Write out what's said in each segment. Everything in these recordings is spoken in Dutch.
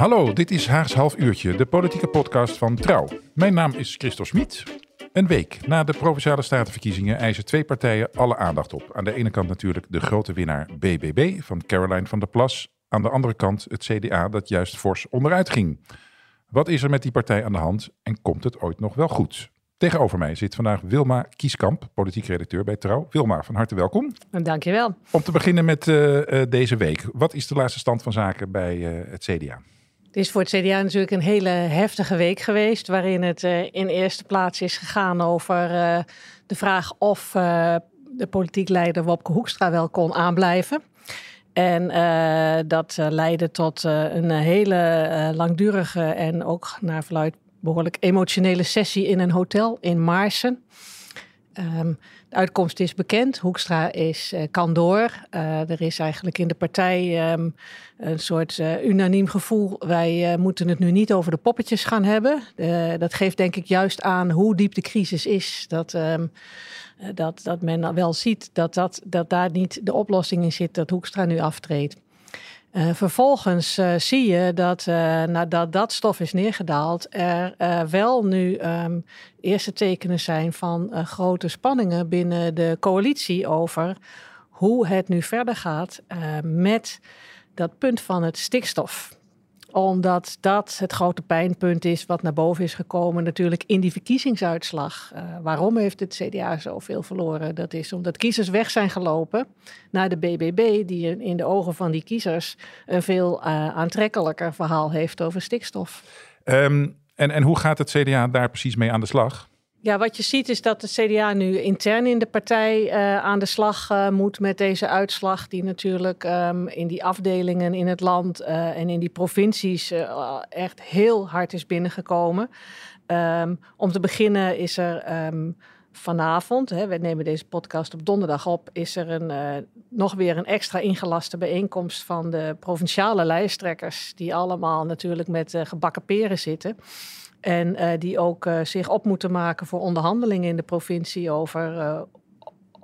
Hallo, dit is Haags Half Uurtje, de politieke podcast van Trouw. Mijn naam is Christos Smit. Een week na de Provinciale Statenverkiezingen eisen twee partijen alle aandacht op. Aan de ene kant natuurlijk de grote winnaar BBB van Caroline van der Plas. Aan de andere kant het CDA dat juist fors onderuit ging. Wat is er met die partij aan de hand en komt het ooit nog wel goed? Tegenover mij zit vandaag Wilma Kieskamp, politiek redacteur bij Trouw. Wilma, van harte welkom. Dankjewel. Om te beginnen met uh, deze week. Wat is de laatste stand van zaken bij uh, het CDA? Het is voor het CDA natuurlijk een hele heftige week geweest, waarin het uh, in eerste plaats is gegaan over uh, de vraag of uh, de politiek leider Wopke Hoekstra wel kon aanblijven. En dat leidde tot een hele langdurige en ook naar verluid behoorlijk emotionele sessie in een hotel in Maarsen. Um, de uitkomst is bekend. Hoekstra is, uh, kan door. Uh, er is eigenlijk in de partij um, een soort uh, unaniem gevoel. Wij moeten het nu niet over de poppetjes gaan hebben. dat geeft denk ik juist aan hoe diep de crisis is. Dat, um, dat, dat men wel ziet dat, dat, dat daar niet de oplossing in zit dat Hoekstra nu aftreedt. Uh, vervolgens uh, zie je dat uh, nadat dat stof is neergedaald, er wel nu um, eerste tekenen zijn van grote spanningen binnen de coalitie over hoe het nu verder gaat met dat punt van het stikstof omdat dat het grote pijnpunt is wat naar boven is gekomen natuurlijk in die verkiezingsuitslag. Uh, waarom heeft het CDA zoveel verloren? Dat is omdat kiezers weg zijn gelopen naar de BBB, die in de ogen van die kiezers een veel uh, aantrekkelijker verhaal heeft over stikstof. Um, en, en hoe gaat het CDA daar precies mee aan de slag? Ja, wat je ziet is dat de CDA nu intern in de partij uh, aan de slag uh, moet met deze uitslag, die natuurlijk um, in die afdelingen in het land uh, en in die provincies echt heel hard is binnengekomen. Um, om te beginnen is er um, vanavond, hè, we nemen deze podcast op donderdag op, is er een, nog weer een extra ingelaste bijeenkomst van de provinciale lijsttrekkers, die allemaal natuurlijk met gebakken peren zitten. En uh, die ook zich op moeten maken voor onderhandelingen in de provincie over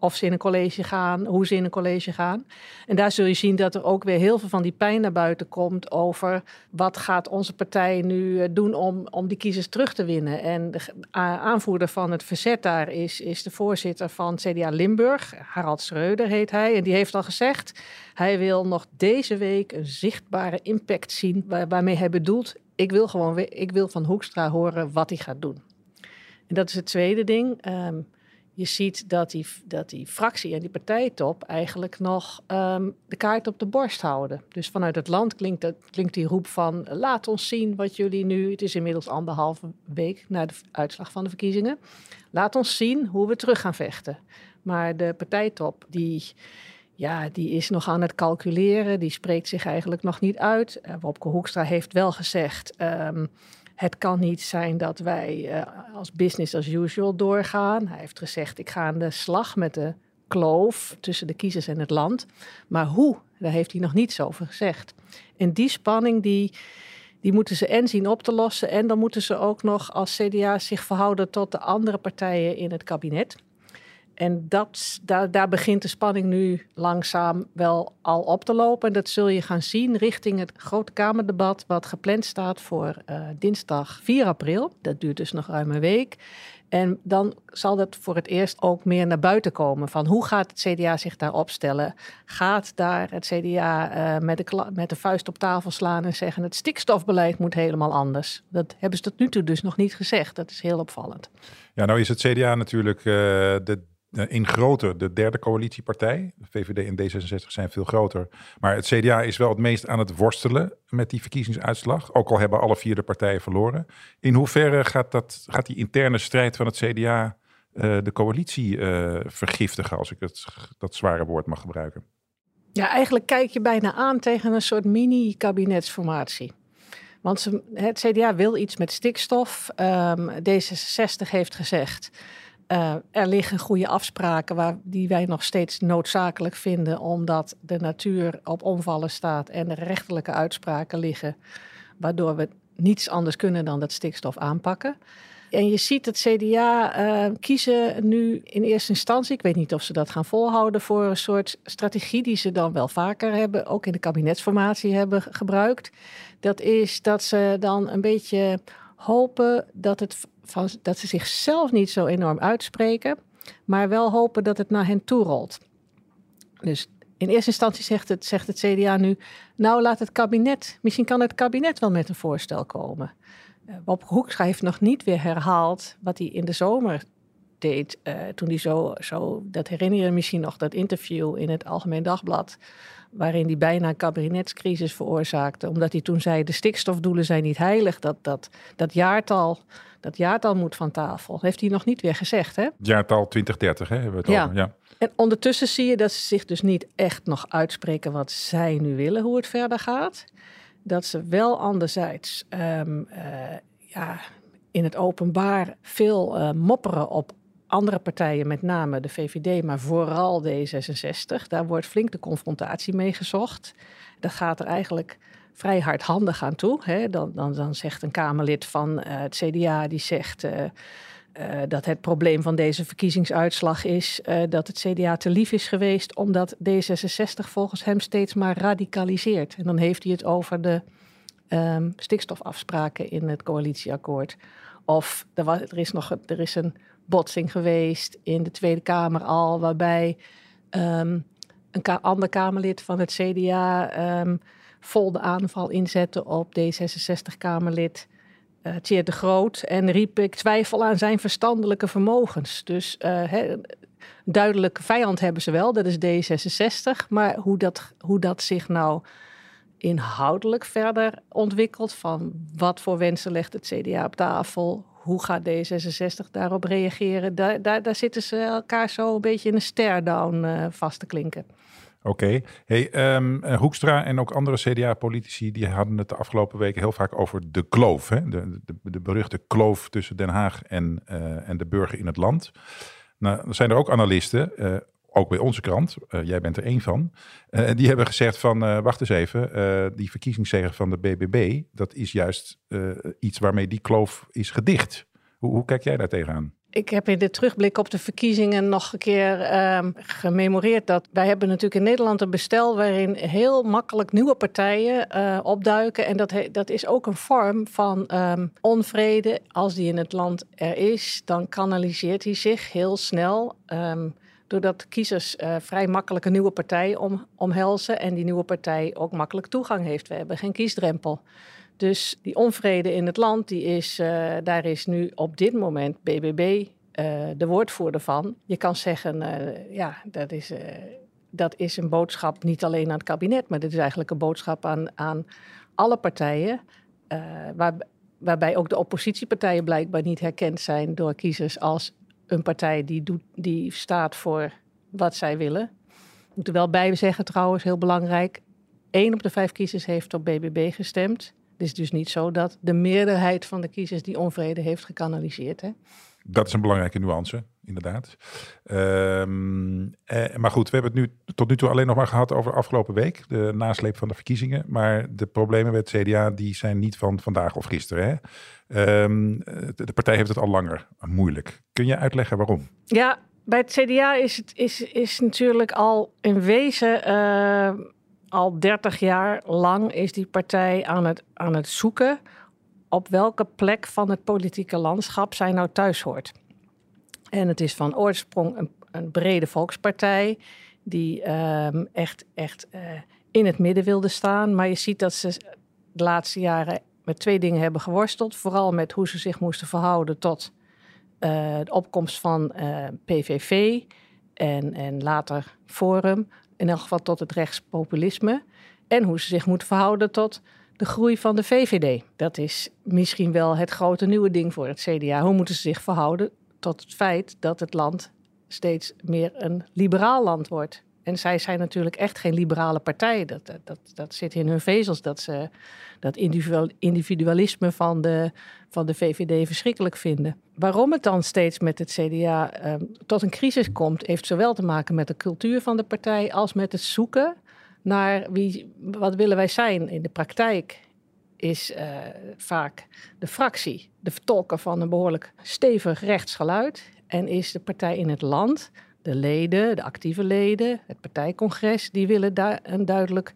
of ze in een college gaan, hoe ze in een college gaan. En daar zul je zien dat er ook weer heel veel van die pijn naar buiten komt over wat gaat onze partij nu doen om, om die kiezers terug te winnen. En de aanvoerder van het verzet daar is, is de voorzitter van CDA Limburg, Harald Schreuder heet hij. En die heeft al gezegd, hij wil nog deze week een zichtbare impact zien waar, waarmee hij bedoelt ik wil gewoon ik wil van Hoekstra horen wat hij gaat doen. En dat is het tweede ding. Um, je ziet dat die, dat die fractie en die partijtop eigenlijk nog um, de kaart op de borst houden. Dus vanuit het land klinkt, dat, klinkt die roep van laat ons zien wat jullie nu, het is inmiddels anderhalve week na de uitslag van de verkiezingen, laat ons zien hoe we terug gaan vechten. Maar de partijtop die ja, die is nog aan het calculeren. Die spreekt zich eigenlijk nog niet uit. Uh, Wopke Hoekstra heeft wel gezegd... Um, het kan niet zijn dat wij uh, als business as usual doorgaan. Hij heeft gezegd, ik ga aan de slag met de kloof tussen de kiezers en het land. Maar hoe, daar heeft hij nog niets over gezegd. En die spanning, die, die moeten ze en zien op te lossen... en dan moeten ze ook nog als CDA zich verhouden tot de andere partijen in het kabinet... En dat, daar, begint de spanning nu langzaam wel al op te lopen. En dat zul je gaan zien richting het grote Kamerdebat, wat gepland staat voor uh, dinsdag 4 april. Dat duurt dus nog ruim een week. En dan zal dat voor het eerst ook meer naar buiten komen. Van hoe gaat het CDA zich daar opstellen? Gaat daar het CDA uh, met, de met de vuist op tafel slaan en zeggen: het stikstofbeleid moet helemaal anders? Dat hebben ze tot nu toe dus nog niet gezegd. Dat is heel opvallend. Ja, nou is het CDA natuurlijk uh, de in groter, de derde coalitiepartij. De VVD en D66 zijn veel groter. Maar het CDA is wel het meest aan het worstelen met die verkiezingsuitslag. Ook al hebben alle vier de partijen verloren. In hoeverre gaat, dat, gaat die interne strijd van het CDA de coalitie vergiftigen, als ik het, dat zware woord mag gebruiken. Ja, eigenlijk kijk je bijna aan tegen een soort mini-kabinetsformatie. Want het CDA wil iets met stikstof. Um, D66 heeft gezegd. Uh, er liggen goede afspraken waar, die wij nog steeds noodzakelijk vinden, omdat de natuur op omvallen staat en er rechterlijke uitspraken liggen, waardoor we niets anders kunnen dan dat stikstof aanpakken. En je ziet het CDA uh, kiezen nu in eerste instantie, ik weet niet of ze dat gaan volhouden, voor een soort strategie die ze dan wel vaker hebben, ook in de kabinetsformatie hebben gebruikt. Dat is dat ze dan een beetje hopen dat, het dat ze zichzelf niet zo enorm uitspreken, maar wel hopen dat het naar hen toe rolt. Dus in eerste instantie zegt het, zegt het CDA nu, nou laat het kabinet, misschien kan het kabinet wel met een voorstel komen. Bob eh, Hoekstra heeft nog niet weer herhaald wat hij in de zomer deed. Uh, toen hij zo, zo, dat herinner je misschien nog, dat interview in het Algemeen Dagblad. Waarin hij bijna een kabinetscrisis veroorzaakte. Omdat hij toen zei: de stikstofdoelen zijn niet heilig. Dat, dat, dat, jaartal, dat jaartal moet van tafel. Heeft hij nog niet weer gezegd, hè? Jaartal 2030, hè? Hebben we het ja. over. Ja. En ondertussen zie je dat ze zich dus niet echt nog uitspreken wat zij nu willen, hoe het verder gaat dat ze wel anderzijds um, uh, ja, in het openbaar veel uh, mopperen op andere partijen, met name de VVD, maar vooral D66. Daar wordt flink de confrontatie mee gezocht. Dat gaat er eigenlijk vrij hardhandig aan toe. Hè. Dan, dan, dan zegt een Kamerlid van uh, het CDA, die zegt... Uh, dat het probleem van deze verkiezingsuitslag is dat het CDA te lief is geweest, omdat D66 volgens hem steeds maar radicaliseert. En dan heeft hij het over de um, stikstofafspraken in het coalitieakkoord. Of er, is nog er is een botsing geweest in de Tweede Kamer al, waarbij um, een ander Kamerlid van het CDA um, vol de aanval inzette op D66-Kamerlid uh, de Groot en riep ik twijfel aan zijn verstandelijke vermogens. Dus uh, duidelijke vijand hebben ze wel, dat is D66. Maar hoe dat, hoe dat zich nou inhoudelijk verder ontwikkelt, van wat voor wensen legt het CDA op tafel, hoe gaat D66 daarop reageren, daar, daar, daar zitten ze elkaar zo een beetje in een stare-down uh, vast te klinken. Oké. Hey, um, Hoekstra en ook andere CDA-politici die hadden het de afgelopen weken heel vaak over de kloof. Hè? De, de, beruchte kloof tussen Den Haag en, uh, en de burger in het land. Nou, er zijn er ook analisten, ook bij onze krant, jij bent er één van, die hebben gezegd van, wacht eens even, die verkiezingszegen van de BBB, dat is juist iets waarmee die kloof is gedicht. Hoe, hoe kijk jij daar tegenaan? ik heb in de terugblik op de verkiezingen nog een keer um, gememoreerd dat wij hebben natuurlijk in Nederland een bestel waarin heel makkelijk nieuwe partijen opduiken. En dat, dat is ook een vorm van um, onvrede. Als die in het land er is, dan kanaliseert hij zich heel snel. Um, doordat kiezers uh, vrij makkelijk een nieuwe partij om, omhelzen en die nieuwe partij ook makkelijk toegang heeft. We hebben geen kiesdrempel. Dus die onvrede in het land, die is, uh, daar is nu op dit moment BBB eh, de woordvoerder van. Je kan zeggen, ja, dat is, dat is een boodschap niet alleen aan het kabinet, maar dit is eigenlijk een boodschap aan, aan alle partijen. Waar, waarbij ook de oppositiepartijen blijkbaar niet herkend zijn door kiezers als een partij die, doet, die staat voor wat zij willen. Ik moet er wel bij zeggen trouwens, heel belangrijk. één op de vijf kiezers heeft op BBB gestemd. Het is dus niet zo dat de meerderheid van de kiezers die onvrede heeft gekanaliseerd. Hè? Dat is een belangrijke nuance, inderdaad. Um, eh, maar goed, we hebben het nu tot nu toe alleen nog maar gehad over afgelopen week, de nasleep van de verkiezingen. Maar de problemen met CDA die zijn niet van vandaag of gisteren. Hè? Um, de, partij heeft het al langer moeilijk. Kun je uitleggen waarom? Ja, bij het CDA is het is, is natuurlijk al in wezen. Uh, al 30 jaar lang is die partij aan het, aan het zoeken op welke plek van het politieke landschap zij nou thuis hoort. En het is van oorsprong een, een brede volkspartij die um, echt, echt uh, in het midden wilde staan. Maar je ziet dat ze de laatste jaren met twee dingen hebben geworsteld. Vooral met hoe ze zich moesten verhouden tot uh, de opkomst van uh, PVV en, en later Forum in elk geval tot het rechtspopulisme. En hoe ze zich moeten verhouden tot de groei van de VVD. Dat is misschien wel het grote nieuwe ding voor het CDA. Hoe moeten ze zich verhouden tot het feit dat het land steeds meer een liberaal land wordt. En zij zijn natuurlijk echt geen liberale partij. Dat, dat, dat zit in hun vezels. Dat ze dat individualisme van de, van de VVD verschrikkelijk vinden. Waarom het dan steeds met het CDA ehm, tot een crisis komt, heeft zowel te maken met de cultuur van de partij als met het zoeken naar wie, wat willen wij zijn in de praktijk. Is uh, vaak de fractie de vertolker van een behoorlijk stevig rechtsgeluid. En is de partij in het land de leden, de actieve leden, het partijcongres, die willen daar een duidelijk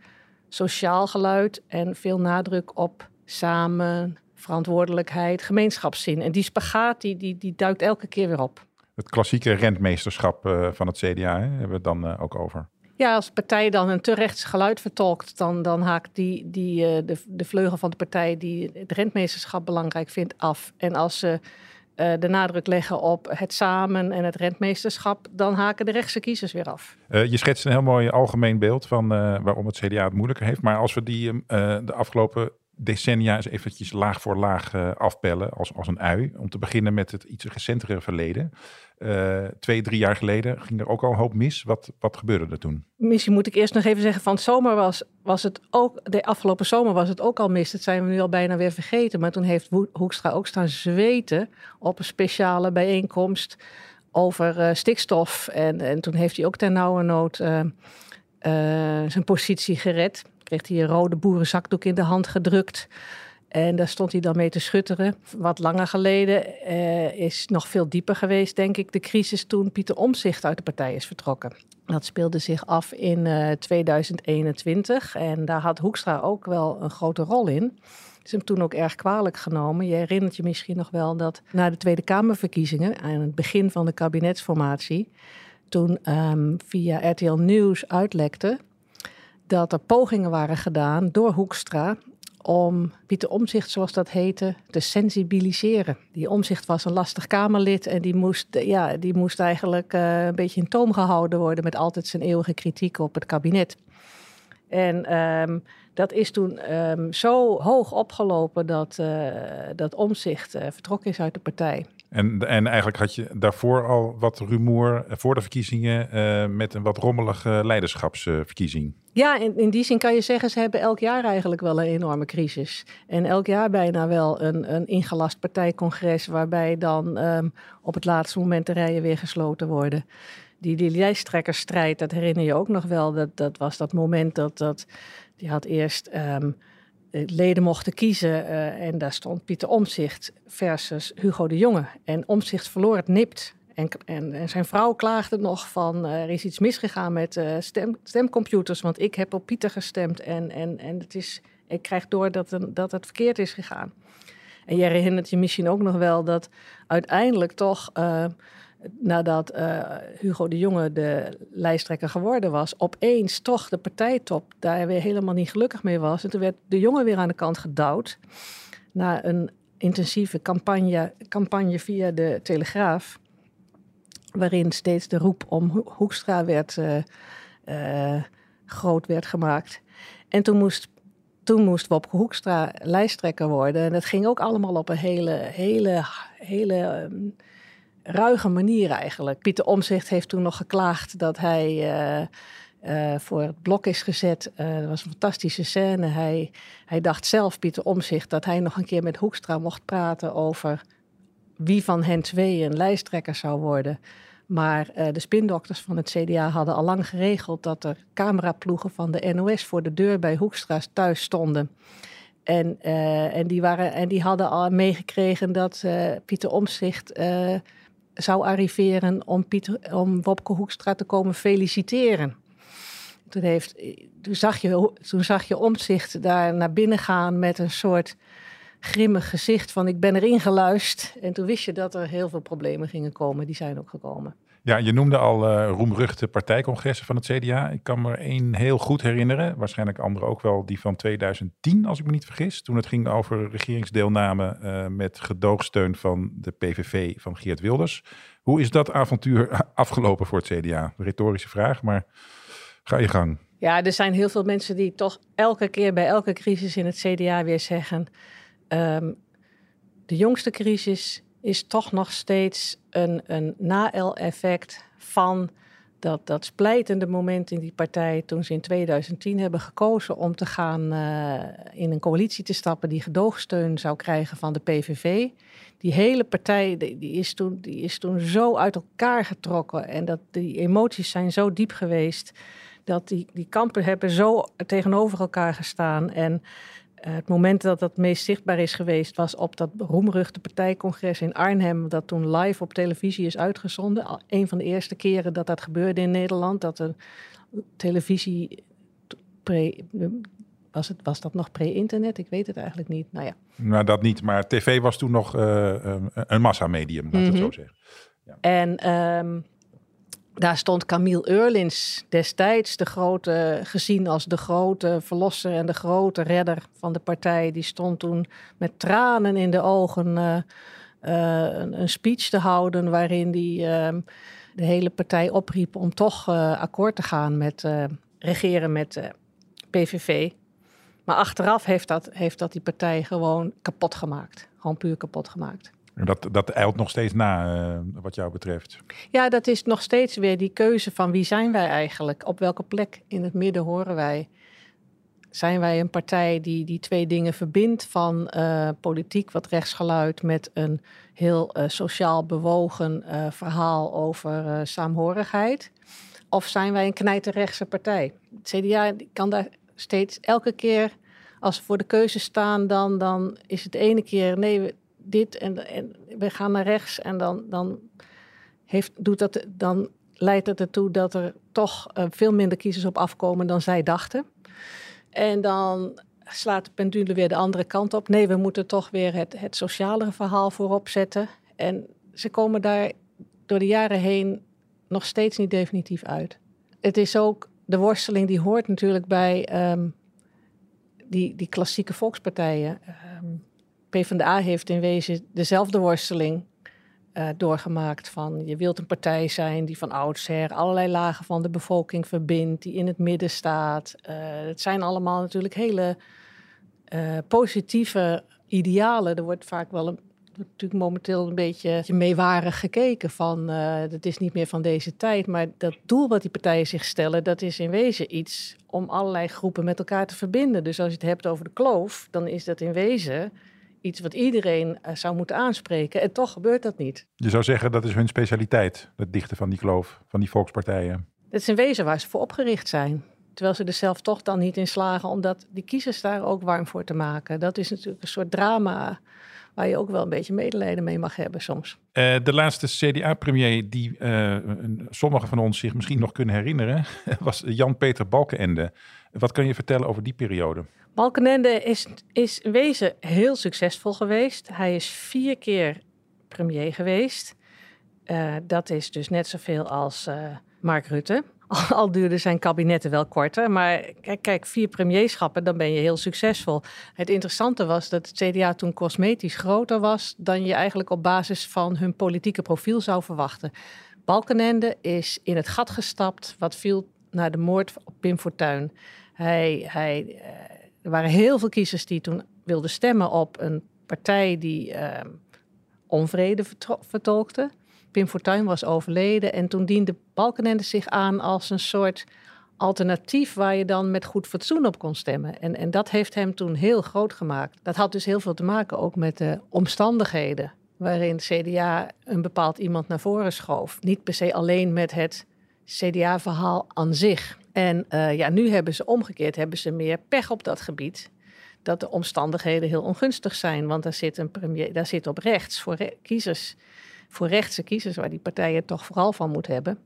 sociaal geluid en veel nadruk op samen, verantwoordelijkheid, gemeenschapszin. En die spagaat die, die, die duikt elke keer weer op. Het klassieke rentmeesterschap uh, van het CDA hè, hebben we het dan uh, ook over. Ja, als partij dan een te rechts geluid vertolkt, dan, dan haakt die, die, uh, de, de vleugel van de partij die het rentmeesterschap belangrijk vindt af. En als ze uh, de nadruk leggen op het samen en het rentmeesterschap, dan haken de rechtse kiezers weer af. Uh, je schetst een heel mooi algemeen beeld van uh, waarom het CDA het moeilijker heeft. Maar als we die de afgelopen decennia eens eventjes laag voor laag afpellen als, als een ui. Om te beginnen met het iets recentere verleden. Uh, twee, drie jaar geleden ging er ook al een hoop mis. Wat, wat gebeurde er toen? Misschien moet ik eerst nog even zeggen: van zomer was, was het ook, de afgelopen zomer was het ook al mis. Dat zijn we nu al bijna weer vergeten. Maar toen heeft Hoekstra ook staan zweten op een speciale bijeenkomst over uh, stikstof. En, en toen heeft hij ook ten nauwe nood zijn positie gered. Kreeg hij een rode boerenzakdoek in de hand gedrukt. En daar stond hij dan mee te schutteren. Wat langer geleden eh, is nog veel dieper geweest, denk ik, de crisis toen Pieter Omzicht uit de partij is vertrokken. Dat speelde zich af in uh, eh, 2021 en daar had Hoekstra ook wel een grote rol in. Is hem toen ook erg kwalijk genomen. Je herinnert je misschien nog wel dat na de Tweede Kamerverkiezingen, aan het begin van de kabinetsformatie, toen um, via RTL Nieuws uitlekte dat er pogingen waren gedaan door Hoekstra om Pieter Omzicht, zoals dat heette, te sensibiliseren. Die Omzicht was een lastig Kamerlid en die moest, ja, die moest eigenlijk uh, een beetje in toom gehouden worden met altijd zijn eeuwige kritiek op het kabinet. En um, dat is toen um, zo hoog opgelopen dat, uh, dat Omzicht uh, vertrokken is uit de partij. En, en eigenlijk had je daarvoor al wat rumoer voor de verkiezingen uh, met een wat rommelige leiderschapsverkiezing. Ja, in, in die zin kan je zeggen, ze hebben elk jaar eigenlijk wel een enorme crisis. En elk jaar bijna wel een, een ingelast partijcongres waarbij dan um, op het laatste moment de rijen weer gesloten worden. Die, die lijsttrekkersstrijd, dat herinner je ook nog wel. Dat, dat was dat moment dat, dat die had eerst um, leden mochten kiezen. Uh, en daar stond Pieter Omzicht versus Hugo de Jonge. En Omzicht verloor het nipt. En, en, en, zijn vrouw klaagde nog van uh, er is iets misgegaan met uh, stem, stemcomputers. Want ik heb op Pieter gestemd en, en, en het is, ik krijg door dat, een, dat het verkeerd is gegaan. En jij herinnert je misschien ook nog wel dat uiteindelijk toch nadat uh, Hugo de Jonge de lijsttrekker geworden was, opeens toch de partijtop daar weer helemaal niet gelukkig mee was. En toen werd de Jonge weer aan de kant gedouwd na een intensieve campagne, campagne via de Telegraaf, waarin steeds de roep om Hoekstra werd, uh, uh, groot werd gemaakt. En toen moest toen moest Wopke Hoekstra lijsttrekker worden. En dat ging ook allemaal op een hele, hele, hele ruige manier eigenlijk. Pieter Omzicht heeft toen nog geklaagd dat hij uh, uh, voor het blok is gezet. Uh, dat was een fantastische scène. Hij, hij dacht zelf, Pieter Omzicht, dat hij nog een keer met Hoekstra mocht praten over wie van hen twee een lijsttrekker zou worden. Maar de spindokters van het CDA hadden al lang geregeld dat er cameraploegen van de NOS voor de deur bij Hoekstra's thuis stonden. En, en, die, waren, en die hadden al meegekregen dat Pieter Omzicht zou arriveren om, Pieter, om Wopke Hoekstra te komen feliciteren. Toen, heeft, toen, zag je, toen zag je omzicht daar naar binnen gaan met een soort grimmig gezicht van ik ben erin geluisterd. En toen wist je dat er heel veel problemen gingen komen. Die zijn ook gekomen. Ja, je noemde al uh, roemruchte partijcongressen van het CDA. Ik kan me één heel goed herinneren. Waarschijnlijk andere ook wel die van 2010, als ik me niet vergis. Toen het ging over regeringsdeelname uh, met gedoogsteun van de PVV van Geert Wilders. Hoe is dat avontuur afgelopen voor het CDA? Retorische vraag, maar ga je gang. Ja, er zijn heel veel mensen die toch elke keer bij elke crisis in het CDA weer zeggen... Um, de jongste crisis is toch nog steeds een, een na-effect van dat, dat splijtende moment in die partij toen ze in 2010 hebben gekozen om te gaan uh, in een coalitie te stappen die gedoogsteun zou krijgen van de PVV. Die hele partij die, is toen, die is toen zo uit elkaar getrokken en dat die emoties zijn zo diep geweest dat die, die kampen hebben zo tegenover elkaar gestaan en eh, het moment dat dat meest zichtbaar is geweest was op dat roemruchte partijcongres in Arnhem, dat toen live op televisie is uitgezonden. Een van de eerste keren dat dat gebeurde in Nederland, dat de televisie pre, was, het, was dat nog pre-internet? Ik weet het eigenlijk niet. Nou ja. Nou, dat niet, maar tv was toen nog uh, een massamedium, laat mm het zo mhm. zeggen. Ja. En um, daar stond Camille Eurlins destijds, de grote, gezien als de grote verlosser en de grote redder van de partij. Die stond toen met tranen in de ogen uh, uh, een, speech te houden waarin hij uh, de hele partij opriep om toch eh, akkoord te gaan met regeren met PVV. Maar achteraf heeft dat, heeft dat die partij gewoon kapot gemaakt. Gewoon puur kapot gemaakt. Dat, dat eilt nog steeds na, uh, wat jou betreft. Ja, dat is nog steeds weer die keuze van wie zijn wij eigenlijk? Op welke plek in het midden horen wij? Zijn wij een partij die die twee dingen verbindt van uh, politiek wat rechtsgeluid met een heel uh, sociaal bewogen verhaal over saamhorigheid? Of zijn wij een knijterrechtse partij? Het CDA kan daar steeds elke keer als we voor de keuze staan, dan, dan is het ene keer nee, dit en, en we gaan naar rechts en dan, dan, heeft, doet dat, dan leidt het ertoe dat er toch uh, veel minder kiezers op afkomen dan zij dachten. En dan slaat de pendule weer de andere kant op. Nee, we moeten toch weer het, het socialere verhaal voorop zetten. En ze komen daar door de jaren heen nog steeds niet definitief uit. Het is ook de worsteling die hoort natuurlijk bij um, die, die klassieke volkspartijen. Um, PvdA heeft in wezen dezelfde worsteling uh, doorgemaakt. Van je wilt een partij zijn die van oudsher allerlei lagen van de bevolking verbindt, die in het midden staat. Uh, het zijn allemaal natuurlijk hele uh, positieve idealen. Er wordt vaak wel natuurlijk momenteel een beetje meewarig gekeken van dat is niet meer van deze tijd. Maar dat doel wat die partijen zich stellen, dat is in wezen iets om allerlei groepen met elkaar te verbinden. Dus als je het hebt over de kloof, dan is dat in wezen iets wat iedereen uh, zou moeten aanspreken. En toch gebeurt dat niet. Je zou zeggen dat is hun specialiteit, het dichten van die kloof, van die volkspartijen. Dat is in wezen waar ze voor opgericht zijn. Terwijl ze er zelf toch dan niet in slagen om dat, die kiezers daar ook warm voor te maken. Dat is natuurlijk een soort drama waar je ook wel een beetje medelijden mee mag hebben soms. Uh, de laatste CDA-premier die uh, sommigen van ons zich misschien nog kunnen herinneren, was Jan-Peter Balkenende. Wat kan je vertellen over die periode? Balkenende is, is wezen heel succesvol geweest. Hij is vier keer premier geweest. Uh, dat is dus net zoveel als Mark Rutte. Al duurde zijn kabinetten wel korter. Maar kijk, kijk, vier premierschappen, dan ben je heel succesvol. Het interessante was dat het CDA toen cosmetisch groter was dan je eigenlijk op basis van hun politieke profiel zou verwachten. Balkenende is in het gat gestapt wat viel na de moord op Pim Fortuyn. Hij, hij, eh, er waren heel veel kiezers die toen wilden stemmen op een partij die uh, onvrede vertolkte. Pim Fortuyn was overleden. En toen diende Balkenende zich aan als een soort alternatief waar je dan met goed fatsoen op kon stemmen. En, en dat heeft hem toen heel groot gemaakt. Dat had dus heel veel te maken ook met de omstandigheden waarin CDA een bepaald iemand naar voren schoof. Niet per se alleen met het CDA-verhaal aan zich. En uh, ja, nu hebben ze omgekeerd, hebben ze meer pech op dat gebied. Dat de omstandigheden heel ongunstig zijn. Want daar zit, een premier, daar zit op rechts voor kiezers voor rechtse kiezers, waar die partijen toch vooral van moeten hebben,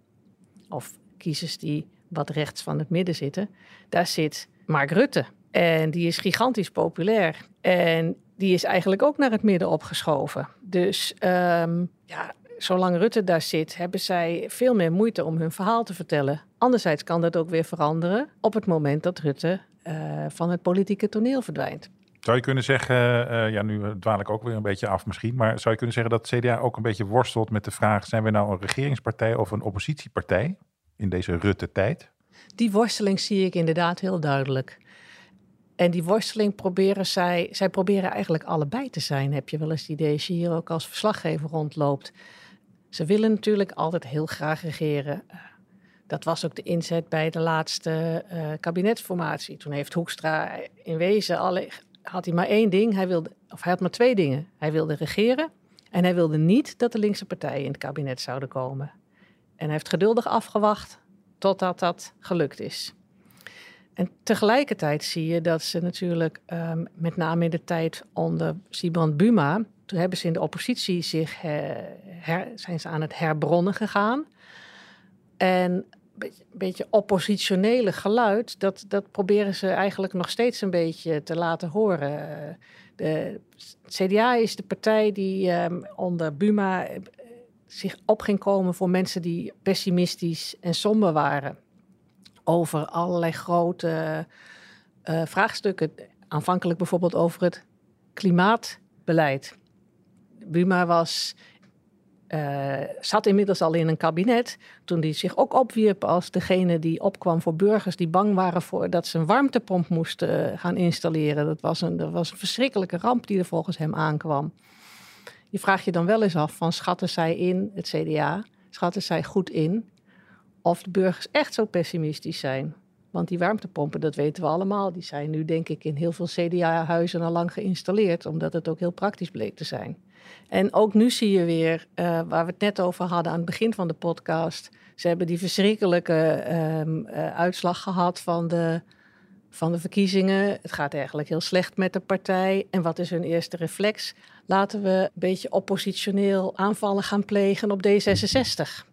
of kiezers die wat rechts van het midden zitten, daar zit Mark Rutte. En die is gigantisch populair. En die is eigenlijk ook naar het midden opgeschoven. Dus um, ja, zolang Rutte daar zit, hebben zij veel meer moeite om hun verhaal te vertellen. Anderzijds kan dat ook weer veranderen op het moment dat Rutte uh, van het politieke toneel verdwijnt. Zou je kunnen zeggen, uh, ja, nu dwaal ik ook weer een beetje af misschien, maar zou je kunnen zeggen dat CDA ook een beetje worstelt met de vraag: zijn we nou een regeringspartij of een oppositiepartij in deze Rutte-tijd? Die worsteling zie ik inderdaad heel duidelijk. En die worsteling proberen zij, zij proberen eigenlijk allebei te zijn, heb je wel eens het idee, als je hier ook als verslaggever rondloopt. Ze willen natuurlijk altijd heel graag regeren. Dat was ook de inzet bij de laatste uh, kabinetsformatie. Toen heeft Hoekstra in wezen alle, had hij maar één ding. Hij wilde, of hij had maar twee dingen. Hij wilde regeren en hij wilde niet dat de linkse partijen in het kabinet zouden komen. En hij heeft geduldig afgewacht totdat dat gelukt is. En tegelijkertijd zie je dat ze natuurlijk, um, met name in de tijd onder Sibrand Buma, toen hebben ze in de oppositie zich her, zijn ze aan het herbronnen gegaan. En een beetje oppositionele geluid, dat, dat proberen ze eigenlijk nog steeds een beetje te laten horen. De CDA is de partij die um, onder Buma eh, zich op ging komen voor mensen die pessimistisch en somber waren over allerlei grote vraagstukken. Aanvankelijk bijvoorbeeld over het klimaatbeleid. Buma was, uh, zat inmiddels al in een kabinet toen hij zich ook opwierp als degene die opkwam voor burgers die bang waren voor dat ze een warmtepomp moesten uh, gaan installeren. Dat was, een, dat was een verschrikkelijke ramp die er volgens hem aankwam. Je vraagt je dan wel eens af van schatten zij in, het CDA, schatten zij goed in of de burgers echt zo pessimistisch zijn. Want die warmtepompen, dat weten we allemaal, die zijn nu denk ik in heel veel CDA-huizen al lang geïnstalleerd, omdat het ook heel praktisch bleek te zijn. En ook nu zie je weer, uh, waar we het net over hadden aan het begin van de podcast, ze hebben die verschrikkelijke um, uh, uitslag gehad van de, van de verkiezingen. Het gaat eigenlijk heel slecht met de partij. En wat is hun eerste reflex? Laten we een beetje oppositioneel aanvallen gaan plegen op D66.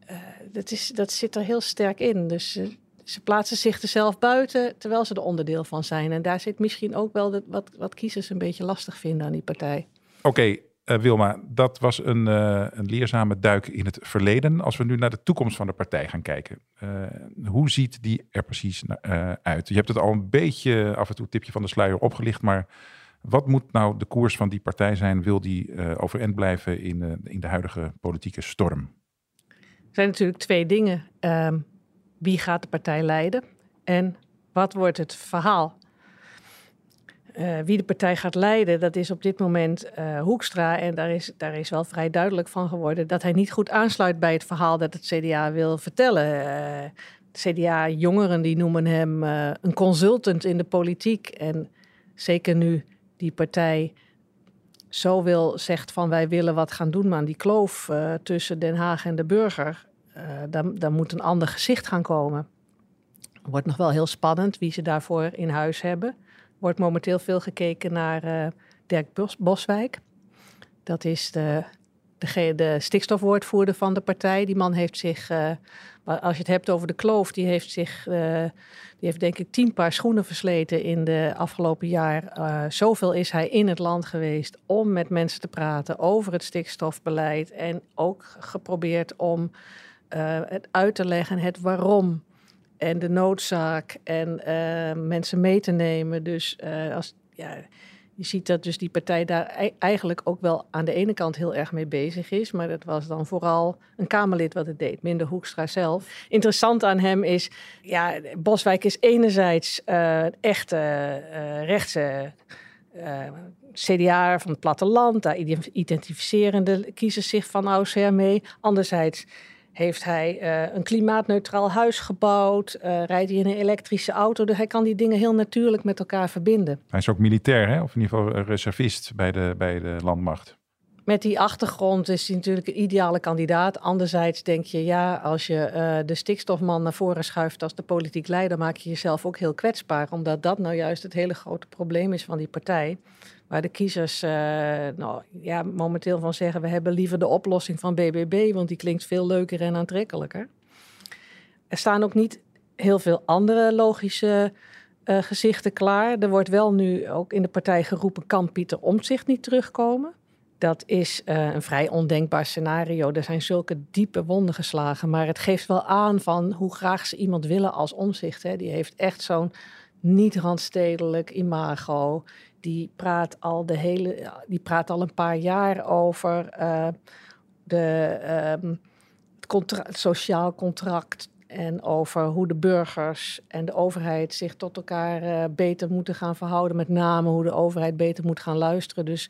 Uh, dat, is, dat zit er heel sterk in. Dus ze plaatsen zich er zelf buiten, terwijl ze er onderdeel van zijn. En daar zit misschien ook wel de, wat, wat kiezers een beetje lastig vinden aan die partij. Oké, uh, Wilma, dat was een, uh, een leerzame duik in het verleden. Als we nu naar de toekomst van de partij gaan kijken, hoe ziet die er precies uit? Je hebt het al een beetje af en toe tipje van de sluier opgelicht, maar wat moet nou de koers van die partij zijn? Wil die overeind blijven in, in de huidige politieke storm? Er zijn natuurlijk twee dingen. Um, wie gaat de partij leiden en wat wordt het verhaal? Uh, wie de partij gaat leiden, dat is op dit moment uh, Hoekstra. En daar is, daar is wel vrij duidelijk van geworden dat hij niet goed aansluit bij het verhaal dat het CDA wil vertellen. Uh, CDA-jongeren die noemen hem een consultant in de politiek. En zeker nu die partij zo wil, zegt van wij willen wat gaan doen aan die kloof tussen Den Haag en de burger, dan, dan moet een ander gezicht gaan komen. Wordt nog wel heel spannend wie ze daarvoor in huis hebben. Wordt momenteel veel gekeken naar uh, Dirk Bos, Boswijk. Dat is de, de, de stikstofwoordvoerder van de partij. Die man heeft zich maar als je het hebt over de kloof, die heeft zich, uh, die heeft denk ik tien paar schoenen versleten in de afgelopen jaar. Zoveel is hij in het land geweest om met mensen te praten over het stikstofbeleid. En ook geprobeerd om het uit te leggen, het waarom en de noodzaak en mensen mee te nemen. Dus als, ja, je ziet dat dus die partij daar eigenlijk ook wel aan de ene kant heel erg mee bezig is. Maar dat was dan vooral een Kamerlid wat het deed, minder Hoekstra zelf. Interessant aan hem is, ja, Boswijk is enerzijds uh, echte uh, rechtse CDA van het platteland. Daar identificeren de kiezers zich van oudsher mee. Anderzijds heeft hij uh, een klimaatneutraal huis gebouwd? Uh, rijdt hij in een elektrische auto? Dus hij kan die dingen heel natuurlijk met elkaar verbinden. Hij is ook militair, hè? of in ieder geval reservist bij de, bij de landmacht. Met die achtergrond is hij natuurlijk een ideale kandidaat. Anderzijds denk je, ja, als je uh, de stikstofman naar voren schuift als de politiek leider, maak je jezelf ook heel kwetsbaar. Omdat dat nou juist het hele grote probleem is van die partij. Waar de kiezers uh, nou, ja, momenteel van zeggen: we hebben liever de oplossing van BBB, want die klinkt veel leuker en aantrekkelijker. Er staan ook niet heel veel andere logische uh, gezichten klaar. Er wordt wel nu ook in de partij geroepen: kan Pieter Omtzigt niet terugkomen? Dat is uh, een vrij ondenkbaar scenario. Er zijn zulke diepe wonden geslagen. Maar het geeft wel aan van hoe graag ze iemand willen als omzicht. Hè. Die heeft echt zo'n niet randstedelijk imago die praat al de hele, die praat al een paar jaar over uh, de, um, het, sociaal contract en over hoe de burgers en de overheid zich tot elkaar uh, beter moeten gaan verhouden. Met name hoe de overheid beter moet gaan luisteren. Dus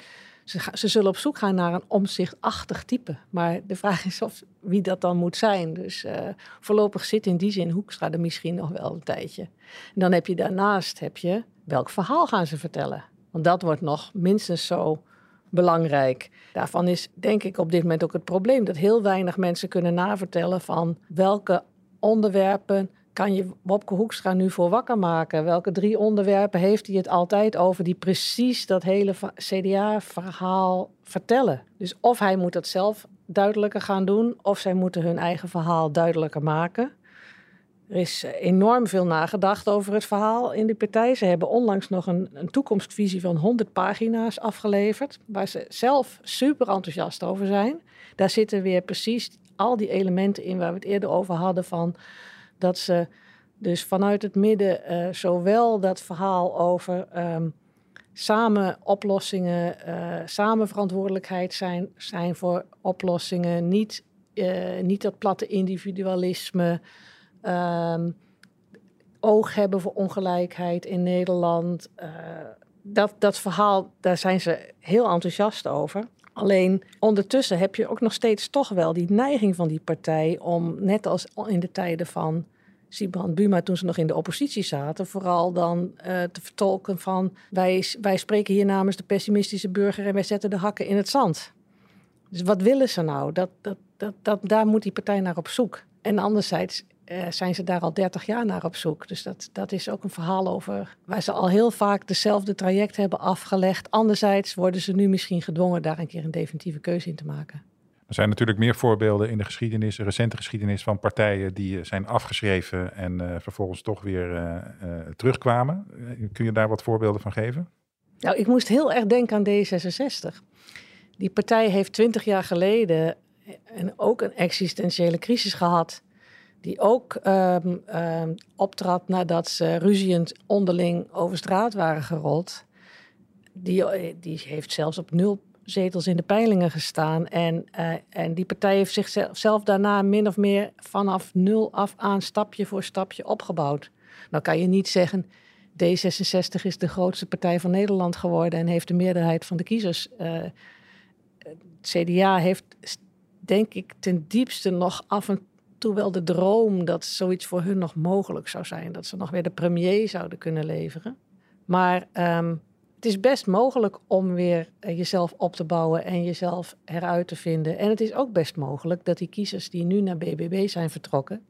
ze, ze, zullen op zoek gaan naar een omzichtachtig type. Maar de vraag is of wie dat dan moet zijn. Dus uh, voorlopig zit in die zin Hoekstra er misschien nog wel een tijdje. En dan heb je daarnaast heb je welk verhaal gaan ze vertellen. Want dat wordt nog minstens zo belangrijk. Daarvan is denk ik op dit moment ook het probleem dat heel weinig mensen kunnen navertellen van welke onderwerpen kan je Wopke Hoekstra nu voor wakker maken? Welke drie onderwerpen heeft hij het altijd over die precies dat hele CDA-verhaal vertellen? Dus of hij moet dat zelf duidelijker gaan doen, of zij moeten hun eigen verhaal duidelijker maken. Er is enorm veel nagedacht over het verhaal in de partij. Ze hebben onlangs nog een, een, toekomstvisie van 100 pagina's afgeleverd, waar ze zelf super enthousiast over zijn. Daar zitten weer precies al die elementen in waar we het eerder over hadden van dat ze dus vanuit het midden uh, zowel dat verhaal over um, samen oplossingen, uh, samen verantwoordelijkheid zijn, zijn voor oplossingen, niet, uh, niet dat platte individualisme, um, oog hebben voor ongelijkheid in Nederland. dat, dat verhaal, daar zijn ze heel enthousiast over. Alleen ondertussen heb je ook nog steeds toch wel die neiging van die partij om, net als in de tijden van Sibrand Buma toen ze nog in de oppositie zaten, vooral dan uh, te vertolken van wij, wij spreken hier namens de pessimistische burger en wij zetten de hakken in het zand. Dus wat willen ze nou? Dat, dat, dat, dat, daar moet die partij naar op zoek. En anderzijds uh, zijn ze daar al 30 jaar naar op zoek. Dus dat, dat is ook een verhaal over waar ze al heel vaak dezelfde traject hebben afgelegd. Anderzijds worden ze nu misschien gedwongen daar een keer een definitieve keuze in te maken. Er zijn natuurlijk meer voorbeelden in de geschiedenis, de recente geschiedenis van partijen die eh, zijn afgeschreven en uh, vervolgens toch weer uh, terugkwamen. kun je daar wat voorbeelden van geven? Nou, ik moest heel erg denken aan D66. Die partij heeft twintig jaar geleden en ook een existentiële crisis gehad. Die ook um, optrad nadat ze ruziend onderling over straat waren gerold. Die, die heeft zelfs op nul zetels in de peilingen gestaan. En, uh, en die partij heeft zichzelf daarna min of meer vanaf nul af aan stapje voor stapje opgebouwd. Nou kan je niet zeggen, D66 is de grootste partij van Nederland geworden en heeft de meerderheid van de kiezers. Uh, CDA heeft, denk ik, ten diepste nog af en toe wel de droom dat zoiets voor hun nog mogelijk zou zijn. Dat ze nog weer de premier zouden kunnen leveren. Maar um, het is best mogelijk om weer eh, jezelf op te bouwen en jezelf eruit te vinden. En het is ook best mogelijk dat die kiezers die nu naar BBB zijn vertrokken,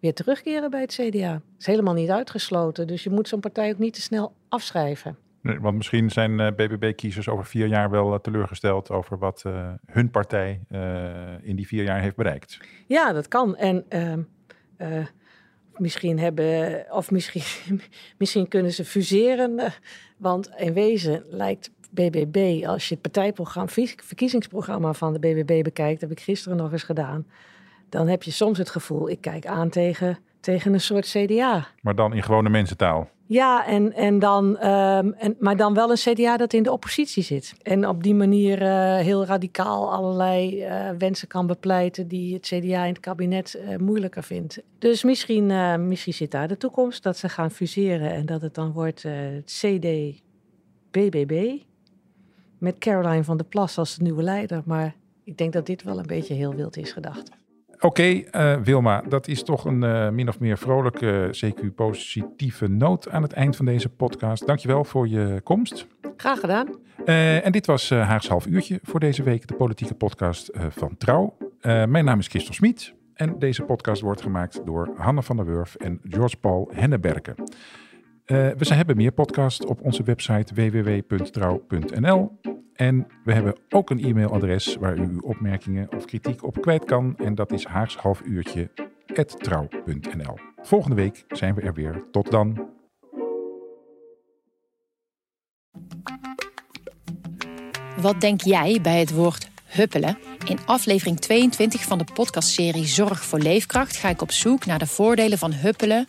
weer terugkeren bij het CDA. Dat is helemaal niet uitgesloten. Dus je moet zo'n partij ook niet te snel afschrijven. Want misschien zijn BBB-kiezers eh, over vier jaar wel eh, teleurgesteld over wat uh, hun partij in die vier jaar heeft bereikt. Ja, dat kan. En ehm, misschien hebben, of misschien, misschien kunnen ze fuseren. Want in wezen lijkt BBB, als je het partijprogramma, verkiezingsprogramma van de BBB bekijkt, heb ik gisteren nog eens gedaan, dan heb je soms het gevoel, ik kijk aan tegen, tegen een soort CDA. Maar dan in gewone mensentaal. Ja, en, en dan, um, en, maar dan wel een CDA dat in de oppositie zit. En op die manier uh, heel radicaal allerlei uh, wensen kan bepleiten die het CDA in het kabinet uh, moeilijker vindt. Dus misschien, misschien zit daar de toekomst dat ze gaan fuseren en dat het dan wordt CD-BBB. Met Caroline van der Plas als de nieuwe leider. Maar ik denk dat dit wel een beetje heel wild is gedacht. Oké, okay, uh, Wilma, dat is toch een uh, min of meer vrolijke, CQ-positieve noot aan het eind van deze podcast. Dankjewel voor je komst. Graag gedaan. Uh, en dit was Haags half uurtje voor deze week, de politieke podcast van Trouw. mijn naam is Christel Smit en deze podcast wordt gemaakt door Hanne van der Wurf en George Paul Henneberken. We hebben meer podcasts op onze website www.trouw.nl. En we hebben ook een e-mailadres waar u uw opmerkingen of kritiek op kwijt kan. En dat is haagshalfuurtje.trouw.nl. Volgende week zijn we er weer. Tot dan. Wat denk jij bij het woord huppelen? In aflevering 22 van de podcastserie Zorg voor Leefkracht ga ik op zoek naar de voordelen van huppelen